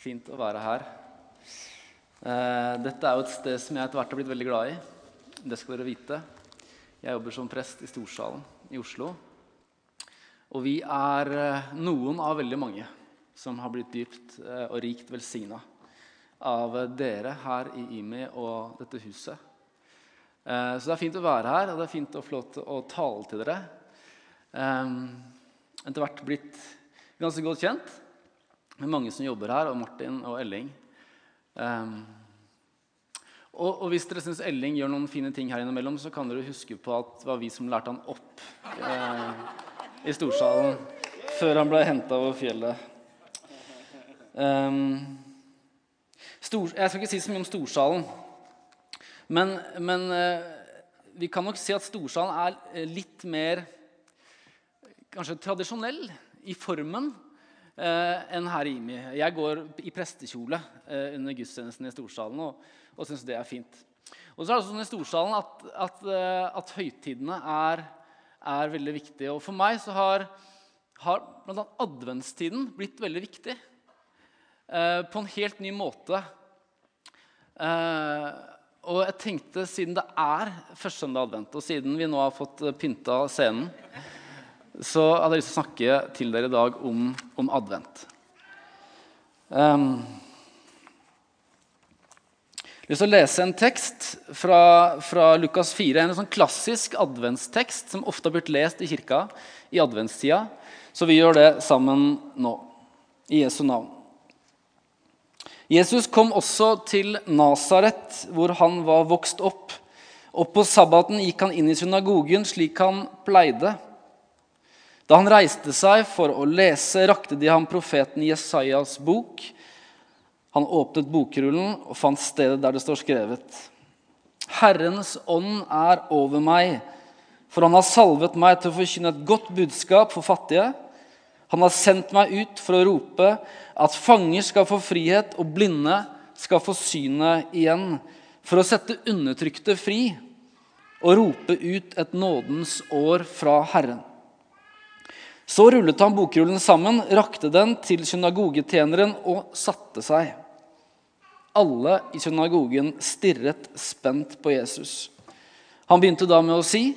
Fint å være her. Eh, Dette er jo et sted som jeg etter hvert har blitt veldig glad i. Det skal dere vite. Jeg jobber som prest i Storsalen i Oslo. Og vi er eh, noen av veldig mange som har blitt dypt eh, og rikt velsigna av dere her i IMI og dette huset. Så det er fint å være her, og det er fint å få lov til å tale til dere. Etter hvert blitt ganske godt kjent med mange som jobber her, og Martin og Elling. Um, og, og, hvis dere syns Elling gjør noen fine ting her innimellom, så kan dere huske på at det var vi som lærte han opp uh, i storsalen før han ble henta over fjellet. Um, stor, jeg skal ikke si så mye om storsalen, men, men uh, vi kan nok si at storsalen er litt mer kanskje tradisjonell i formen eh, enn her i IMI. Jeg går i prestekjole eh, under gudstjenesten i Storsalen og, og syns det er fint. Og så er det sånn i Storsalen at, at, eh, at høytidene er, er, veldig viktige. Og for meg så har, har bl.a. adventstiden blitt veldig viktig. Eh, på en helt ny måte. Eh, og jeg tenkte, siden det er første søndag advent, og siden vi nå har fått pynta scenen så hadde jeg lyst til å snakke til dere i dag om, om advent. Um, jeg å lese en tekst fra, fra Lukas 4. En sånn klassisk adventstekst som ofte har blitt lest i kirka i adventstida. Så vi gjør det sammen nå, i Jesu navn. Jesus kom også til Nasaret, hvor han var vokst opp. Og på sabbaten gikk han inn i synagogen slik han pleide. Da han reiste seg for å lese, rakte de ham profeten Jesajas bok. Han åpnet bokrullen og fant stedet der det står skrevet. Herrens ånd er over meg, for han har salvet meg til å forkynne et godt budskap for fattige. Han har sendt meg ut for å rope at fanger skal få frihet, og blinde skal få synet igjen, for å sette undertrykte fri og rope ut et nådens år fra Herren. Så rullet han bokrullen sammen, rakte den til synagogetjeneren og satte seg. Alle i synagogen stirret spent på Jesus. Han begynte da med å si,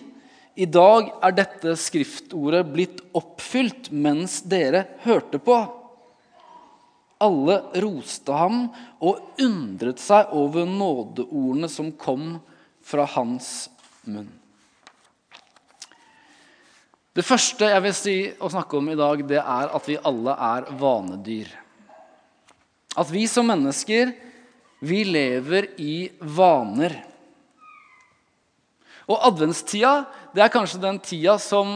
'I dag er dette skriftordet blitt oppfylt mens dere hørte på.' Alle roste ham og undret seg over nådeordene som kom fra hans munn. Det første jeg vil si og snakke om i dag, det er at vi alle er vanedyr. At vi som mennesker, vi lever i vaner. Og adventstida det er kanskje den tida som,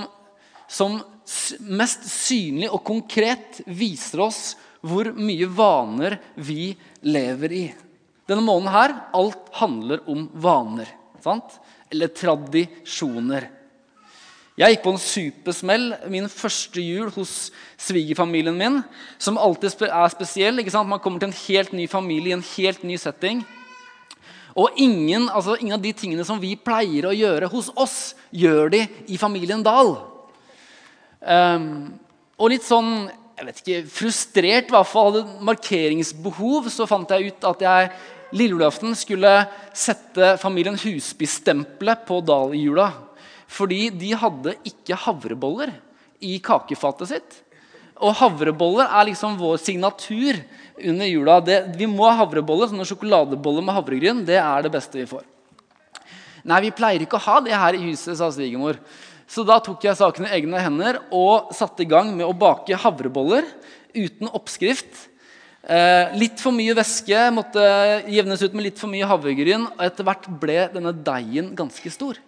som mest synlig og konkret viser oss hvor mye vaner vi lever i. Denne måneden her, alt handler om vaner. Sant? Eller tradisjoner. Jeg gikk på en supersmell min første jul hos svigerfamilien min. Som alltid er spesiell. ikke sant? Man kommer til en helt ny familie i en helt ny setting. Og ingen, altså, ingen, av de tingene som vi pleier å gjøre hos oss, gjør de i familien Dahl. Um, og litt sånn jeg vet ikke, frustrert, i hvert fall hadde markeringsbehov, så fant jeg ut at jeg lille julaften skulle sette familien Husby-stempelet på Dahl-jula. Fordi de hadde ikke havreboller i kakefatet sitt. Og havreboller er liksom vår signatur under jula. Det, vi må ha havreboller. Sånne sjokoladeboller med havregryn det er det beste vi får. Nei, vi pleier ikke å ha det her i huset, sa svigermor. Så da tok jeg saken i egne hender og satte i gang med å bake havreboller uten oppskrift. Eh, litt for mye væske måtte jevnes ut med litt for mye havregryn. Og etter hvert ble denne deigen ganske stor.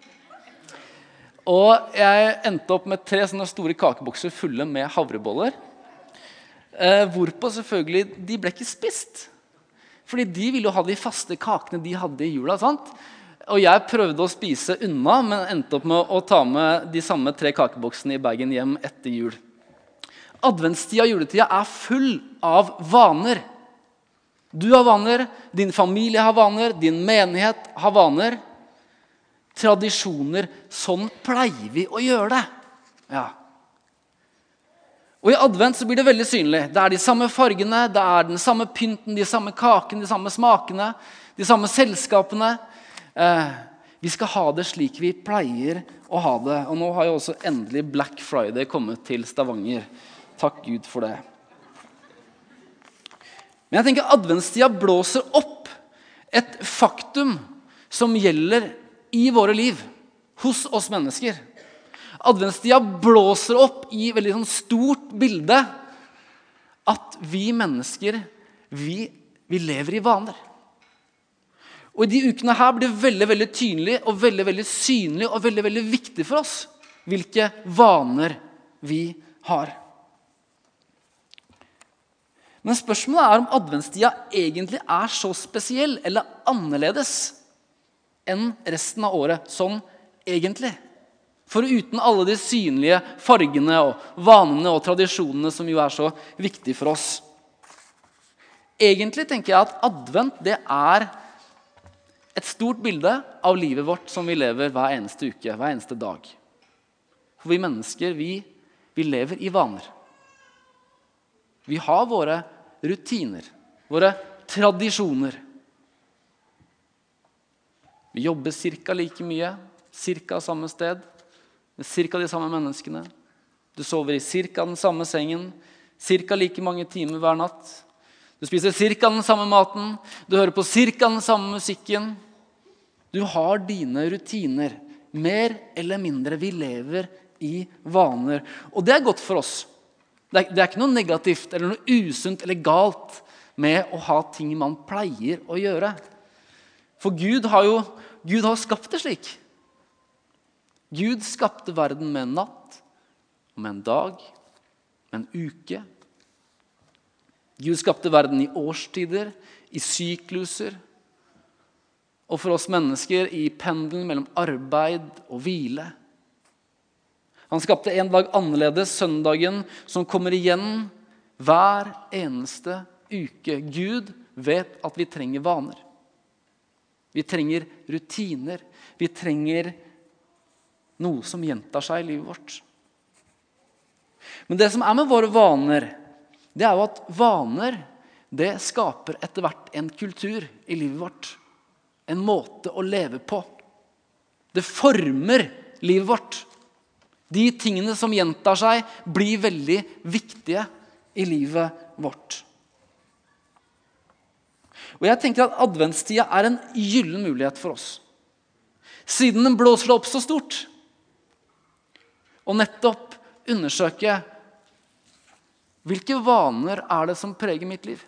Og jeg endte opp med tre sånne store kakebokser fulle med havreboller. Eh, hvorpå selvfølgelig De ble ikke spist. Fordi de ville jo ha de faste kakene de hadde i jula. sant? Og jeg prøvde å spise unna, men endte opp med å ta med de samme tre kakeboksene i bagen hjem etter jul. Adventstida og juletida er full av vaner. Du har vaner, din familie har vaner, din menighet har vaner tradisjoner. Sånn pleier vi å gjøre det. Ja. Og I advent så blir det veldig synlig. Det er de samme fargene, det er den samme pynten, de samme kakene, de samme smakene, de samme selskapene. Eh, vi skal ha det slik vi pleier å ha det. Og nå har jo også endelig Black Friday kommet til Stavanger. Takk Gud for det. Men jeg tenker adventstida blåser opp et faktum som gjelder i våre liv, hos oss mennesker. Adventstida blåser opp i veldig sånn stort bilde at vi mennesker vi, vi, lever i vaner. Og I de ukene her blir det veldig veldig tydelig og veldig, veldig synlig og veldig, veldig viktig for oss hvilke vaner vi har. Men spørsmålet er om adventstida egentlig er så spesiell eller annerledes enn resten av året sånn egentlig. For uten alle de synlige fargene og vanene og tradisjonene som jo er så viktige for oss. Egentlig tenker jeg at advent det er et stort bilde av livet vårt som vi lever hver eneste uke, hver eneste dag. For vi mennesker, vi, vi lever i vaner. Vi har våre rutiner, våre tradisjoner. Vi jobber ca. like mye, ca. samme sted med ca. de samme menneskene. Du sover i ca. den samme sengen, ca. like mange timer hver natt. Du spiser ca. den samme maten, du hører på ca. den samme musikken. Du har dine rutiner. Mer eller mindre. Vi lever i vaner. Og det er godt for oss. Det er, det er ikke noe negativt eller noe usunt eller galt med å ha ting man pleier å gjøre. For Gud har jo Gud har skapt det slik. Gud skapte verden med en natt, og med en dag, med en uke. Gud skapte verden i årstider, i sykluser. Og for oss mennesker i pendelen mellom arbeid og hvile. Han skapte en dag annerledes, søndagen, som kommer igjen hver eneste uke. Gud vet at vi trenger vaner. Vi trenger rutiner. Vi trenger noe som gjentar seg i livet vårt. Men det som er med våre vaner, det er jo at vaner det skaper etter hvert en kultur i livet vårt. En måte å leve på. Det former livet vårt. De tingene som gjentar seg, blir veldig viktige i livet vårt. Og jeg tenker at Adventstida er en gyllen mulighet for oss. Siden den blåser opp så stort, og nettopp undersøke hvilke vaner er det som preger mitt liv.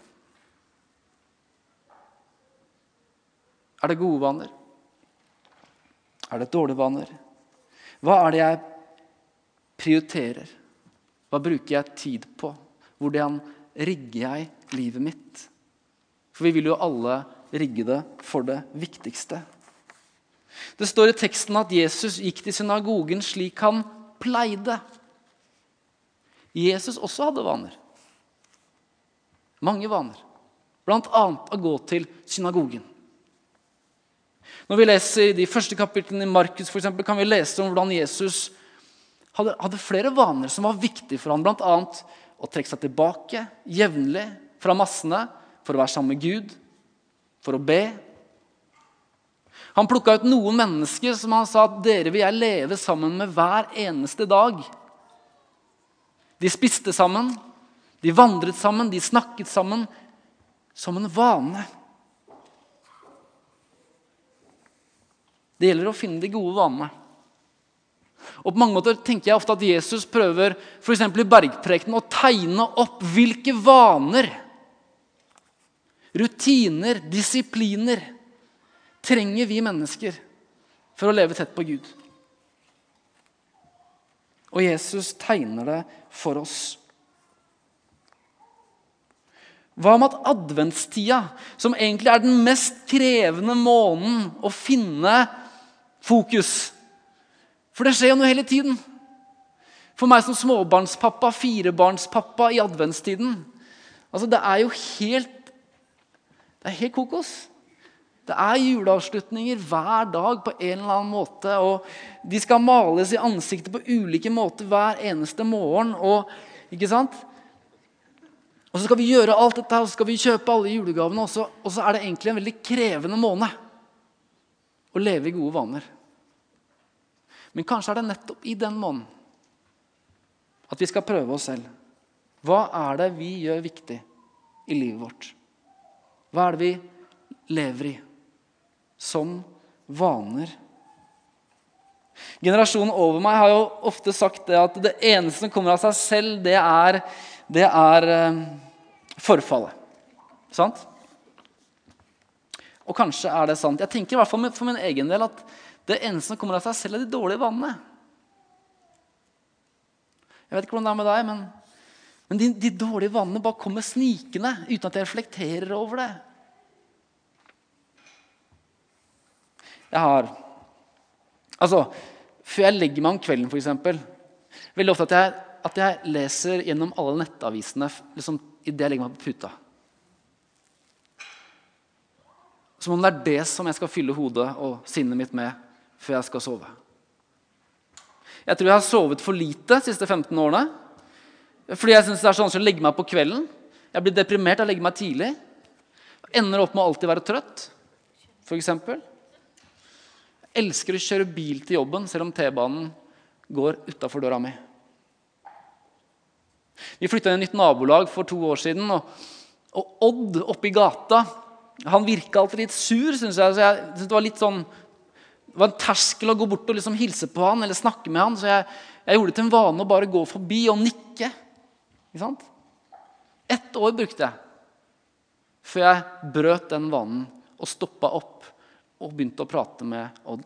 Er det gode vaner? Er det dårlige vaner? Hva er det jeg prioriterer? Hva bruker jeg tid på? Hvordan rigger jeg livet mitt? For vi vil jo alle rigge det for det viktigste. Det står i teksten at Jesus gikk til synagogen slik han pleide. Jesus også hadde vaner. Mange vaner. Bl.a. å gå til synagogen. Når vi leser de første kapitlene i Markus, for eksempel, kan vi lese om hvordan Jesus hadde, hadde flere vaner som var viktige for ham. Bl.a. å trekke seg tilbake jevnlig fra massene for å være sammen med Gud, for å be. Han plukka ut noen mennesker som han sa at dere vil jeg leve sammen med hver eneste dag. De spiste sammen, de vandret sammen, de snakket sammen som en vane. Det gjelder å finne de gode vanene. Og på mange måter tenker jeg ofte at Jesus prøver for i bergprekenen å tegne opp hvilke vaner, rutiner, disipliner trenger vi mennesker for å leve tett på Gud. Og Jesus tegner det for oss. Hva med at adventstida, som egentlig er den mest krevende måneden å finne fokus For det skjer jo noe hele tiden. For meg som småbarnspappa, firebarnspappa i adventstiden altså Det er jo helt Det er helt kokos. Det er juleavslutninger hver dag på en eller annen måte. og De skal males i ansiktet på ulike måter hver eneste morgen. og Ikke sant? Og så skal vi gjøre alt dette, og så skal vi kjøpe alle julegavene. Og så, og så er det egentlig en veldig krevende måned å leve i gode vaner. Men kanskje er det nettopp i den måneden at vi skal prøve oss selv. Hva er det vi gjør viktig i livet vårt? Hva er det vi lever i som vaner? Generasjonen over meg har jo ofte sagt det at det eneste som kommer av seg selv, det er, det er eh, forfallet. Sant? Og kanskje er det sant. Jeg tenker i hvert fall for min egen del at det eneste som kommer av seg selv, er de dårlige vanene. Jeg vet ikke hvordan det er med deg, men, men de, de, dårlige vanene bare kommer snikende uten at jeg reflekterer over det. Jeg har Altså, før jeg legger meg om kvelden, f.eks. Veldig ofte at jeg, at jeg leser gjennom alle nettavisene liksom, idet jeg legger meg på puta. Som om det er det som jeg skal fylle hodet og sinnet mitt med før jeg skal sove. Jeg tror jeg har sovet for lite de siste 15 årene. Fordi jeg synes det er så vanskelig å legge meg på kvelden. Jeg blir deprimert av å legge meg tidlig. Ender opp med å alltid være trøtt, f.eks. Jeg elsker å kjøre bil til jobben selv om T-banen går utafor døra mi. Vi flytta inn i et nytt nabolag for to år siden. Og, og Odd oppe i gata han virka alltid litt sur, syns jeg. Så jeg synes det var litt sånn det var en terskel å gå bort og liksom hilse på han eller snakke med han, så jeg, jeg gjorde det til en vane å bare gå forbi og nikke. Ikke sant? Ett år brukte jeg før jeg brøt den vanen og stoppa opp og begynte å prate med Odd.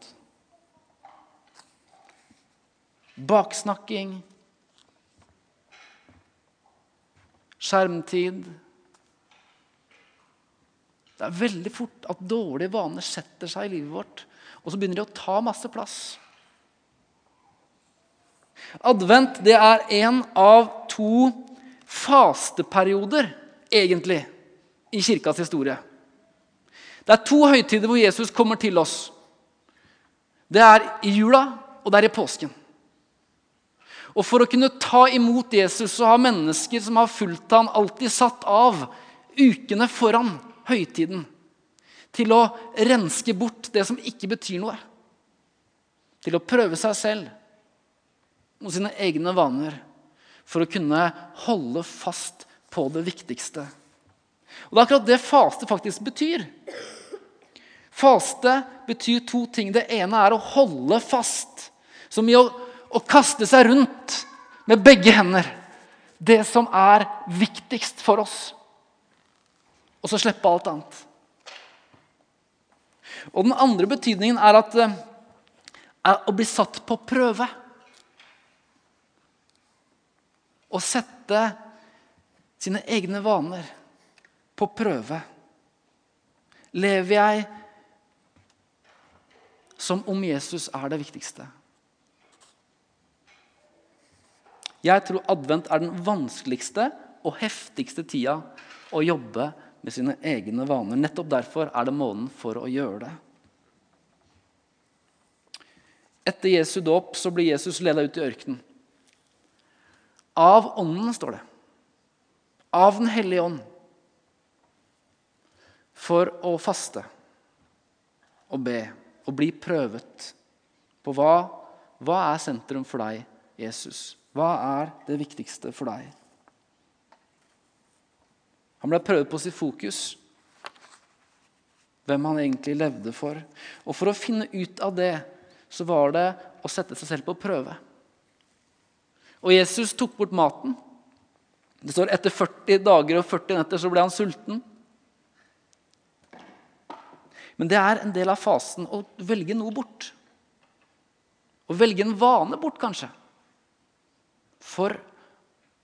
Baksnakking, skjermtid Det er veldig fort at dårlige vaner setter seg i livet vårt. Og så begynner de å ta masse plass. Advent det er en av to fasteperioder, egentlig, i kirkas historie. Det er to høytider hvor Jesus kommer til oss. Det er i jula, og det er i påsken. Og For å kunne ta imot Jesus så har mennesker som har fulgt ham alltid satt av ukene foran høytiden til å renske bort det som ikke betyr noe. Til å prøve seg selv og sine egne vaner for å kunne holde fast på det viktigste. Og Det er akkurat det faste faktisk betyr. Faste betyr to ting. Det ene er å holde fast. Som i å, å kaste seg rundt med begge hender. Det som er viktigst for oss. Og så slippe alt annet. Og den andre betydningen er, at, eh, er å bli satt på prøve. Å sette sine egne vaner på prøve. Lever jeg som om Jesus er det viktigste? Jeg tror advent er den vanskeligste og heftigste tida å jobbe med sine egne vaner. Nettopp derfor er det måneden for å gjøre det. Etter Jesu dåp så blir Jesus leda ut i ørkenen. Av Ånden, står det. Av Den hellige ånd. For å faste og be og bli prøvet på hva, hva er sentrum for deg, Jesus? Hva er det viktigste for deg? Han ble prøvd på sitt fokus. Hvem han egentlig levde for. Og for å finne ut av det, så var det å sette seg selv på prøve. Og Jesus tok bort maten. Det står etter 40 dager og 40 netter så ble han sulten. Men det er en del av fasen å velge noe bort. Å velge en vane bort, kanskje. For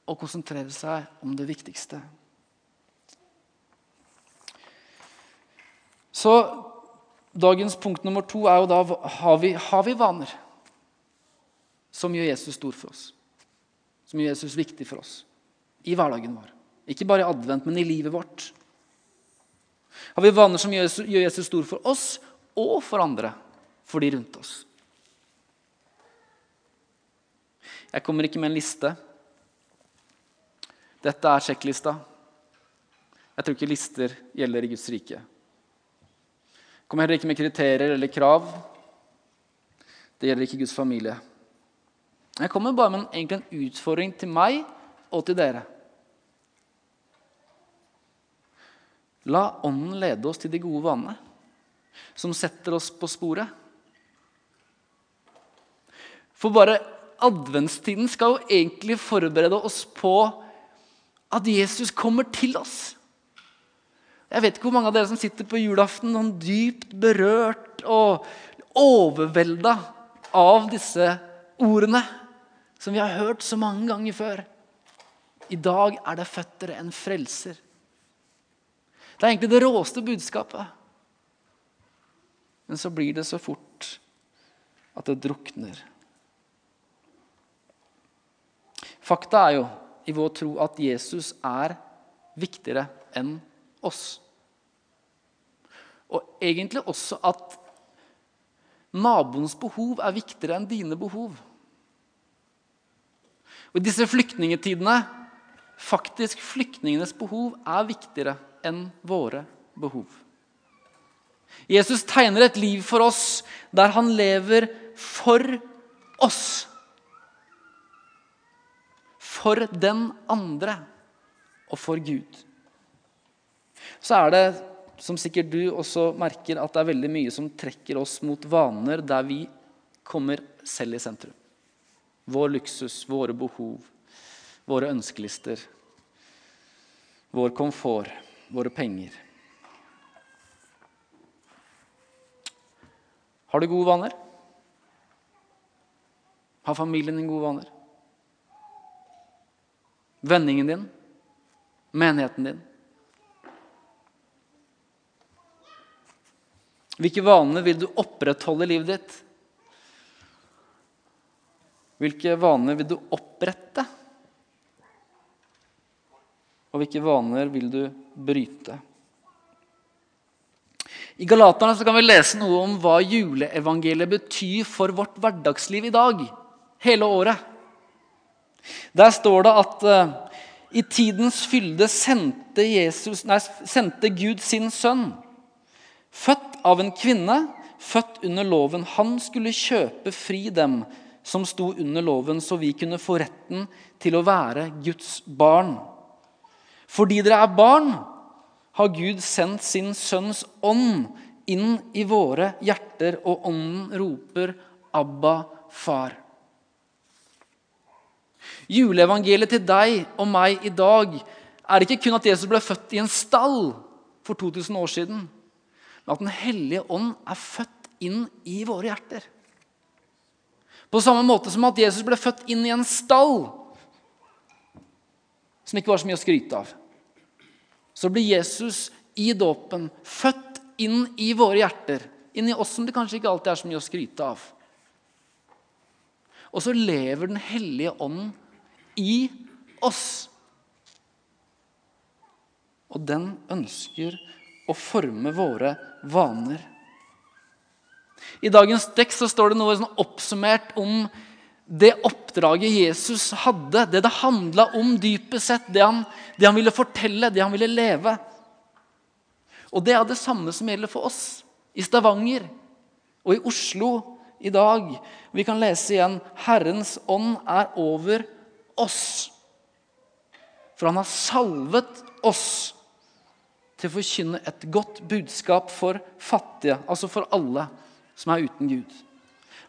å konsentrere seg om det viktigste. Så dagens punkt nummer to er jo da har vi, har vi vaner som gjør Jesus stor for oss? Som gjør Jesus viktig for oss i hverdagen vår? Ikke bare i advent, men i livet vårt. Har vi vaner som gjør Jesus, stor for oss og for andre, for de rundt oss? Jeg kommer ikke med en liste. Dette er sjekklista. Jeg tror ikke lister gjelder i Guds rike. Jeg Kommer heller ikke med kriterier eller krav. Det gjelder ikke Guds familie. Jeg kommer bare med en, en utfordring til meg og til dere. La Ånden lede oss til de gode vanene, som setter oss på sporet. For bare adventstiden skal jo egentlig forberede oss på at Jesus kommer til oss. Jeg vet ikke hvor mange av dere som sitter på julaften noen dypt berørt og overvelda av disse ordene som vi har hørt så mange ganger før. I dag er det født dere en frelser. Det er egentlig det råeste budskapet. Men så blir det så fort at det drukner. Fakta er jo i vår tro at Jesus er viktigere enn oss. Og egentlig også at naboens behov er viktigere enn dine behov. Og I disse flyktningetidene faktisk flyktningenes behov er viktigere enn våre behov. Jesus tegner et liv for oss der han lever for oss. For den andre og for Gud. Så er det, som sikkert du også merker, at det er veldig mye som trekker oss mot vaner der vi kommer selv i sentrum. Vår luksus, våre behov, våre ønskelister, vår komfort, våre penger. Har du gode vaner? Har familien din gode vaner? Vendingen din? Menigheten din? Hvilke vaner vil du opprettholde i livet ditt? Hvilke vaner vil du opprette? Og hvilke vaner vil du bryte? I Galaterne kan vi lese noe om hva juleevangeliet betyr for vårt hverdagsliv i dag. Hele året. Der står det at uh, i tidens fylde sendte, Jesus, nei, sendte Gud sin sønn. Født av en kvinne, født under loven. Han skulle kjøpe fri dem som sto under loven, så vi kunne få retten til å være Guds barn. Fordi dere er barn, har Gud sendt sin sønns ånd inn i våre hjerter, og ånden roper 'Abba, far'. Juleevangeliet til deg og meg i dag er ikke kun at Jesus ble født i en stall for 2000 år siden, men at Den hellige ånd er født inn i våre hjerter. På samme måte som at Jesus ble født inn i en stall som ikke var så mye å skryte av så blir Jesus i dåpen født inn i våre hjerter. Inn i oss som det kanskje ikke alltid er så mye å skryte av. Og så lever Den hellige ånden i oss. Og den ønsker å forme våre vaner. I dagens tekst så står det noe sånn oppsummert om det oppdraget Jesus hadde, det det handla om dypest sett, det han, det han, ville fortelle, det han ville leve. Og det er det samme som gjelder for oss i Stavanger og i Oslo i dag. Vi kan lese igjen 'Herrens ånd er over oss'. For han har salvet oss til å forkynne et godt budskap for fattige, altså for alle som er uten Gud.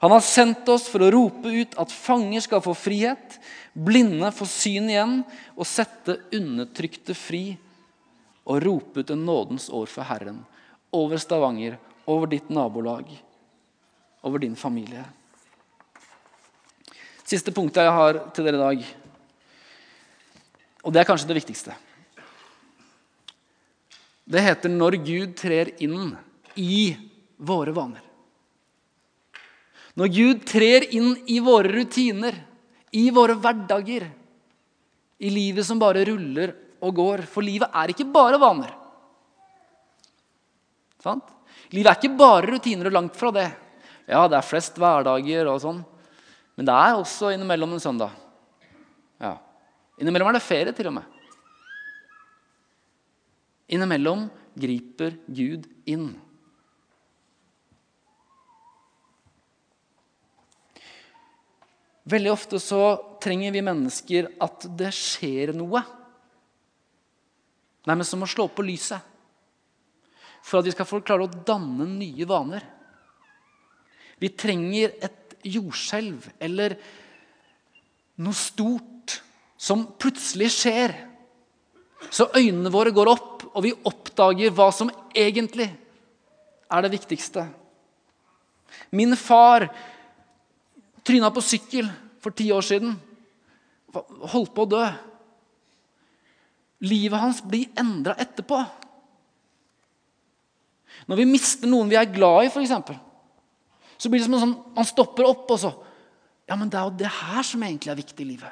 Han har sendt oss for å rope ut at fanger skal få frihet, blinde få syn igjen, og sette undertrykte fri. Og rope ut en nådens år for Herren over Stavanger, over ditt nabolag, over din familie. Siste punktet jeg har til dere i dag, og det er kanskje det viktigste. Det heter 'Når Gud trer inn i våre vaner'. Når Gud trer inn i våre rutiner, i våre hverdager, i livet som bare ruller og går. For livet er ikke bare vaner. Sant? Livet er ikke bare rutiner og langt fra det. Ja, det er flest hverdager og sånn. Men det er også innimellom en søndag. Ja. Innimellom er det ferie, til og med. Innimellom griper Gud inn. Veldig ofte så trenger vi mennesker at det skjer noe. Nærmest som å slå på lyset. For at vi skal få klare å danne nye vaner. Vi trenger et jordskjelv eller noe stort som plutselig skjer. Så øynene våre går opp, og vi oppdager hva som egentlig er det viktigste. Min far Tryna på sykkel for ti år siden. Holdt på å dø. Livet hans blir endra etterpå. Når vi mister noen vi er glad i, f.eks., så blir det som en sånn, man stopper opp og så Ja, men det er jo det her som egentlig er viktig i livet.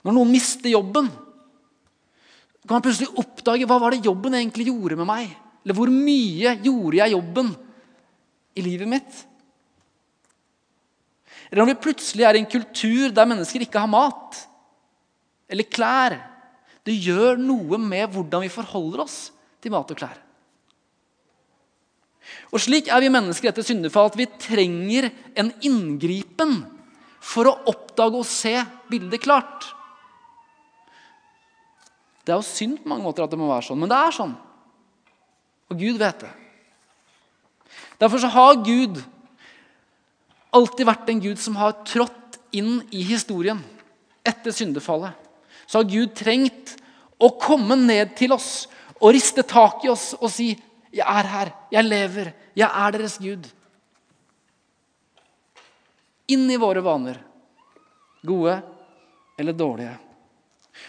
Når noen mister jobben, kan man plutselig oppdage hva var det jobben egentlig gjorde med meg. Eller hvor mye gjorde jeg jobben i livet mitt? Eller om vi plutselig er i en kultur der mennesker ikke har mat eller klær. Det gjør noe med hvordan vi forholder oss til mat og klær. Og Slik er vi mennesker etter syndefall at vi trenger en inngripen for å oppdage og se bildet klart. Det er jo synd på mange måter at det må være sånn, men det er sånn. Og Gud vet det. Derfor så har Gud alltid vært en Gud som har trådt inn i historien etter syndefallet. Så har Gud trengt å komme ned til oss og riste tak i oss og si 'Jeg er her. Jeg lever. Jeg er deres Gud.' Inn i våre vaner, gode eller dårlige.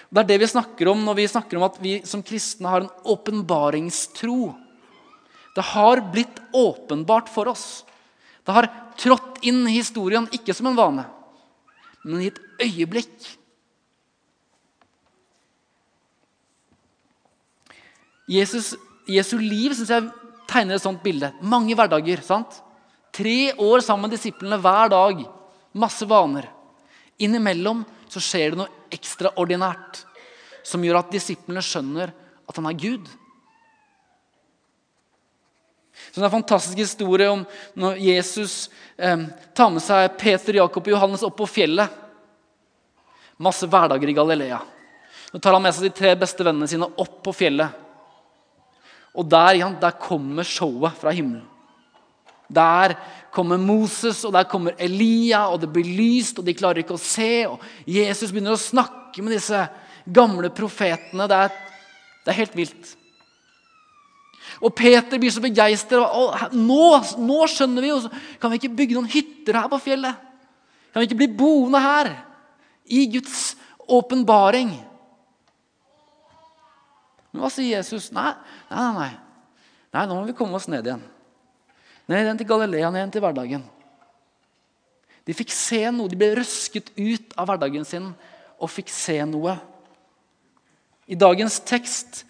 Det er det vi snakker om når vi snakker om at vi som kristne har en åpenbaringstro. Det har blitt åpenbart for oss det har trådt inn i historien, ikke som en vane, men i et øyeblikk. Jesus, Jesu liv synes jeg tegner et sånt bilde. Mange hverdager. sant? Tre år sammen med disiplene hver dag. Masse vaner. Innimellom så skjer det noe ekstraordinært som gjør at disiplene skjønner at han er Gud. Så det er en fantastisk historie om når Jesus eh, tar med seg Peter, Jakob og Johannes opp på fjellet. Masse hverdager i Galilea. Så tar han med seg de tre beste vennene sine opp på fjellet. Og der, ja, der kommer showet fra himmelen. Der kommer Moses, og der kommer Elia, og det blir lyst, og de klarer ikke å se. og Jesus begynner å snakke med disse gamle profetene. Det er, det er helt vilt. Og Peter blir så begeistra. Nå, nå skjønner vi jo! Kan vi ikke bygge noen hytter her på fjellet? Kan vi ikke bli boende her? I Guds åpenbaring. Men hva sier Jesus? Nei, nei, nei. Nei, nå må vi komme oss ned igjen. Ned igjen til Galilea, ned igjen til hverdagen. De fikk se noe. De ble røsket ut av hverdagen sin og fikk se noe. I dagens tekst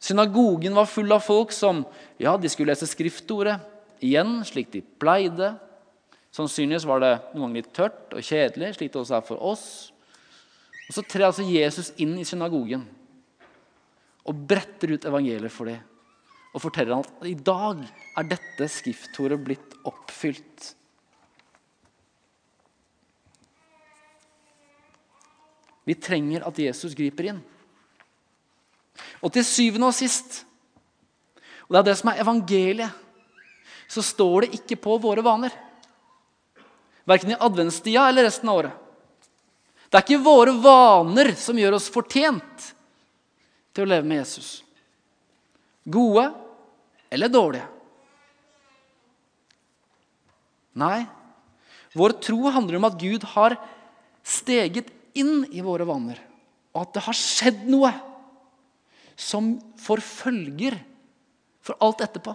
Synagogen var full av folk som ja, de skulle lese skriftordet igjen, slik de pleide. Sannsynligvis var det noen ganger litt tørt og kjedelig, slik det også er for oss. Og Så trer altså Jesus inn i synagogen og bretter ut evangeliet for dem. Og forteller at i dag er dette skriftordet blitt oppfylt. Vi trenger at Jesus griper inn. Og til syvende og sist, og det er det som er evangeliet, så står det ikke på våre vaner. Verken i adventstida eller resten av året. Det er ikke våre vaner som gjør oss fortjent til å leve med Jesus. Gode eller dårlige. Nei, vår tro handler om at Gud har steget inn i våre vaner, og at det har skjedd noe som forfølger for alt etterpå.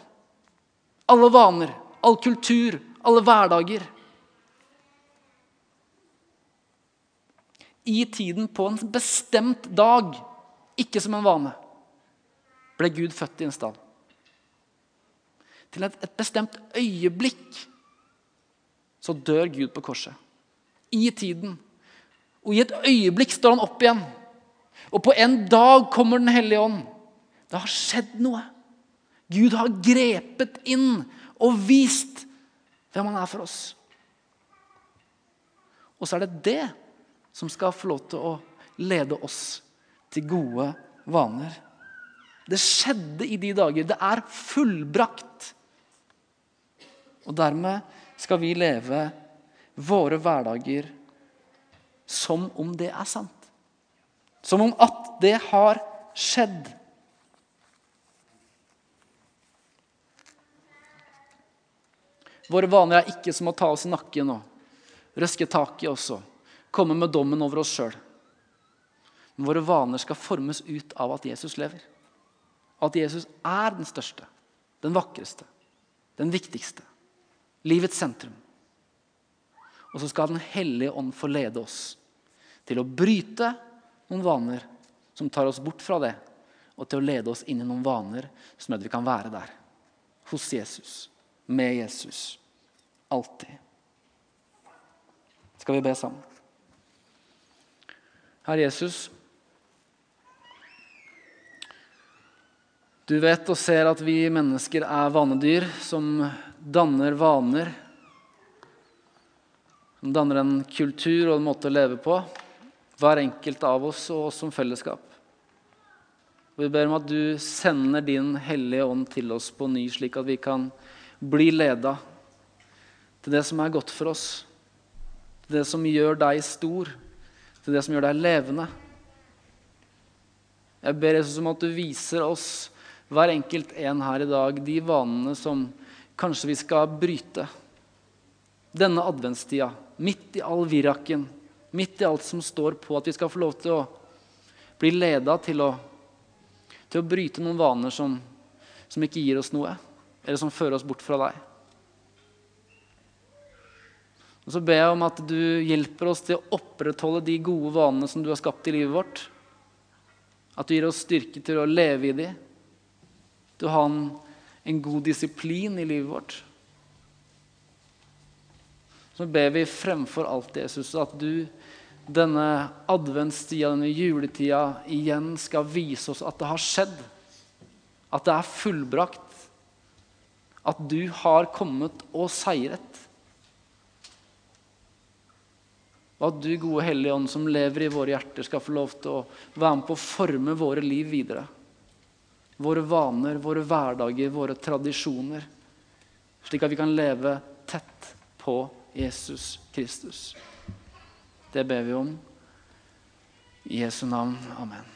Alle vaner, all kultur, alle hverdager. I tiden på en bestemt dag, ikke som en vane, ble Gud født i en stall. Til et, et bestemt øyeblikk så dør Gud på korset. I tiden. Og i et øyeblikk står han opp igjen. Og på en dag kommer Den hellige ånd. Det har skjedd noe. Gud har grepet inn og vist hvem han er for oss. Og så er det det som skal få lov til å lede oss til gode vaner. Det skjedde i de dager. Det er fullbrakt. Og dermed skal vi leve våre hverdager som om det er sant. Som om at det har skjedd. Våre vaner er ikke som å ta oss i nakken og røske taket også. Komme med dommen over oss sjøl. Men våre vaner skal formes ut av at Jesus lever. At Jesus er den største, den vakreste, den viktigste. Livets sentrum. Og så skal Den hellige ånd få lede oss til å bryte noen vaner som tar oss bort fra det, og til å lede oss inn i noen vaner som gjør at vi kan være der. Hos Jesus. Med Jesus. Alltid. Skal vi be sammen? Herre Jesus. Du vet og ser at vi mennesker er vanedyr som danner vaner. Som danner en kultur og en måte å leve på hver enkelt av oss og oss som fellesskap. Og Vi ber om at du sender din Hellige Ånd til oss på ny, slik at vi kan bli leda til det som er godt for oss, til det som gjør deg stor, til det som gjør deg levende. Jeg ber Jesus om at du viser oss, hver enkelt en her i dag, de vanene som kanskje vi skal bryte. Denne adventstida, midt i all viraken, midt i alt som står på, at vi skal få lov til å bli leda til å, til å bryte noen vaner som, som ikke gir oss noe, eller som fører oss bort fra deg. Og Så ber jeg om at du hjelper oss til å opprettholde de gode vanene som du har skapt i livet vårt. At du gir oss styrke til å leve i de, Du har en, en god disiplin i livet vårt. Så ber vi fremfor alt, Jesus, at du denne adventstida, denne juletida, igjen skal vise oss at det har skjedd. At det er fullbrakt. At du har kommet og seiret. Og at du, gode Hellige Ånd, som lever i våre hjerter, skal få lov til å være med på å forme våre liv videre. Våre vaner, våre hverdager, våre tradisjoner. Slik at vi kan leve tett på Jesus Kristus. Det ber vi om. I Jesu navn. Amen.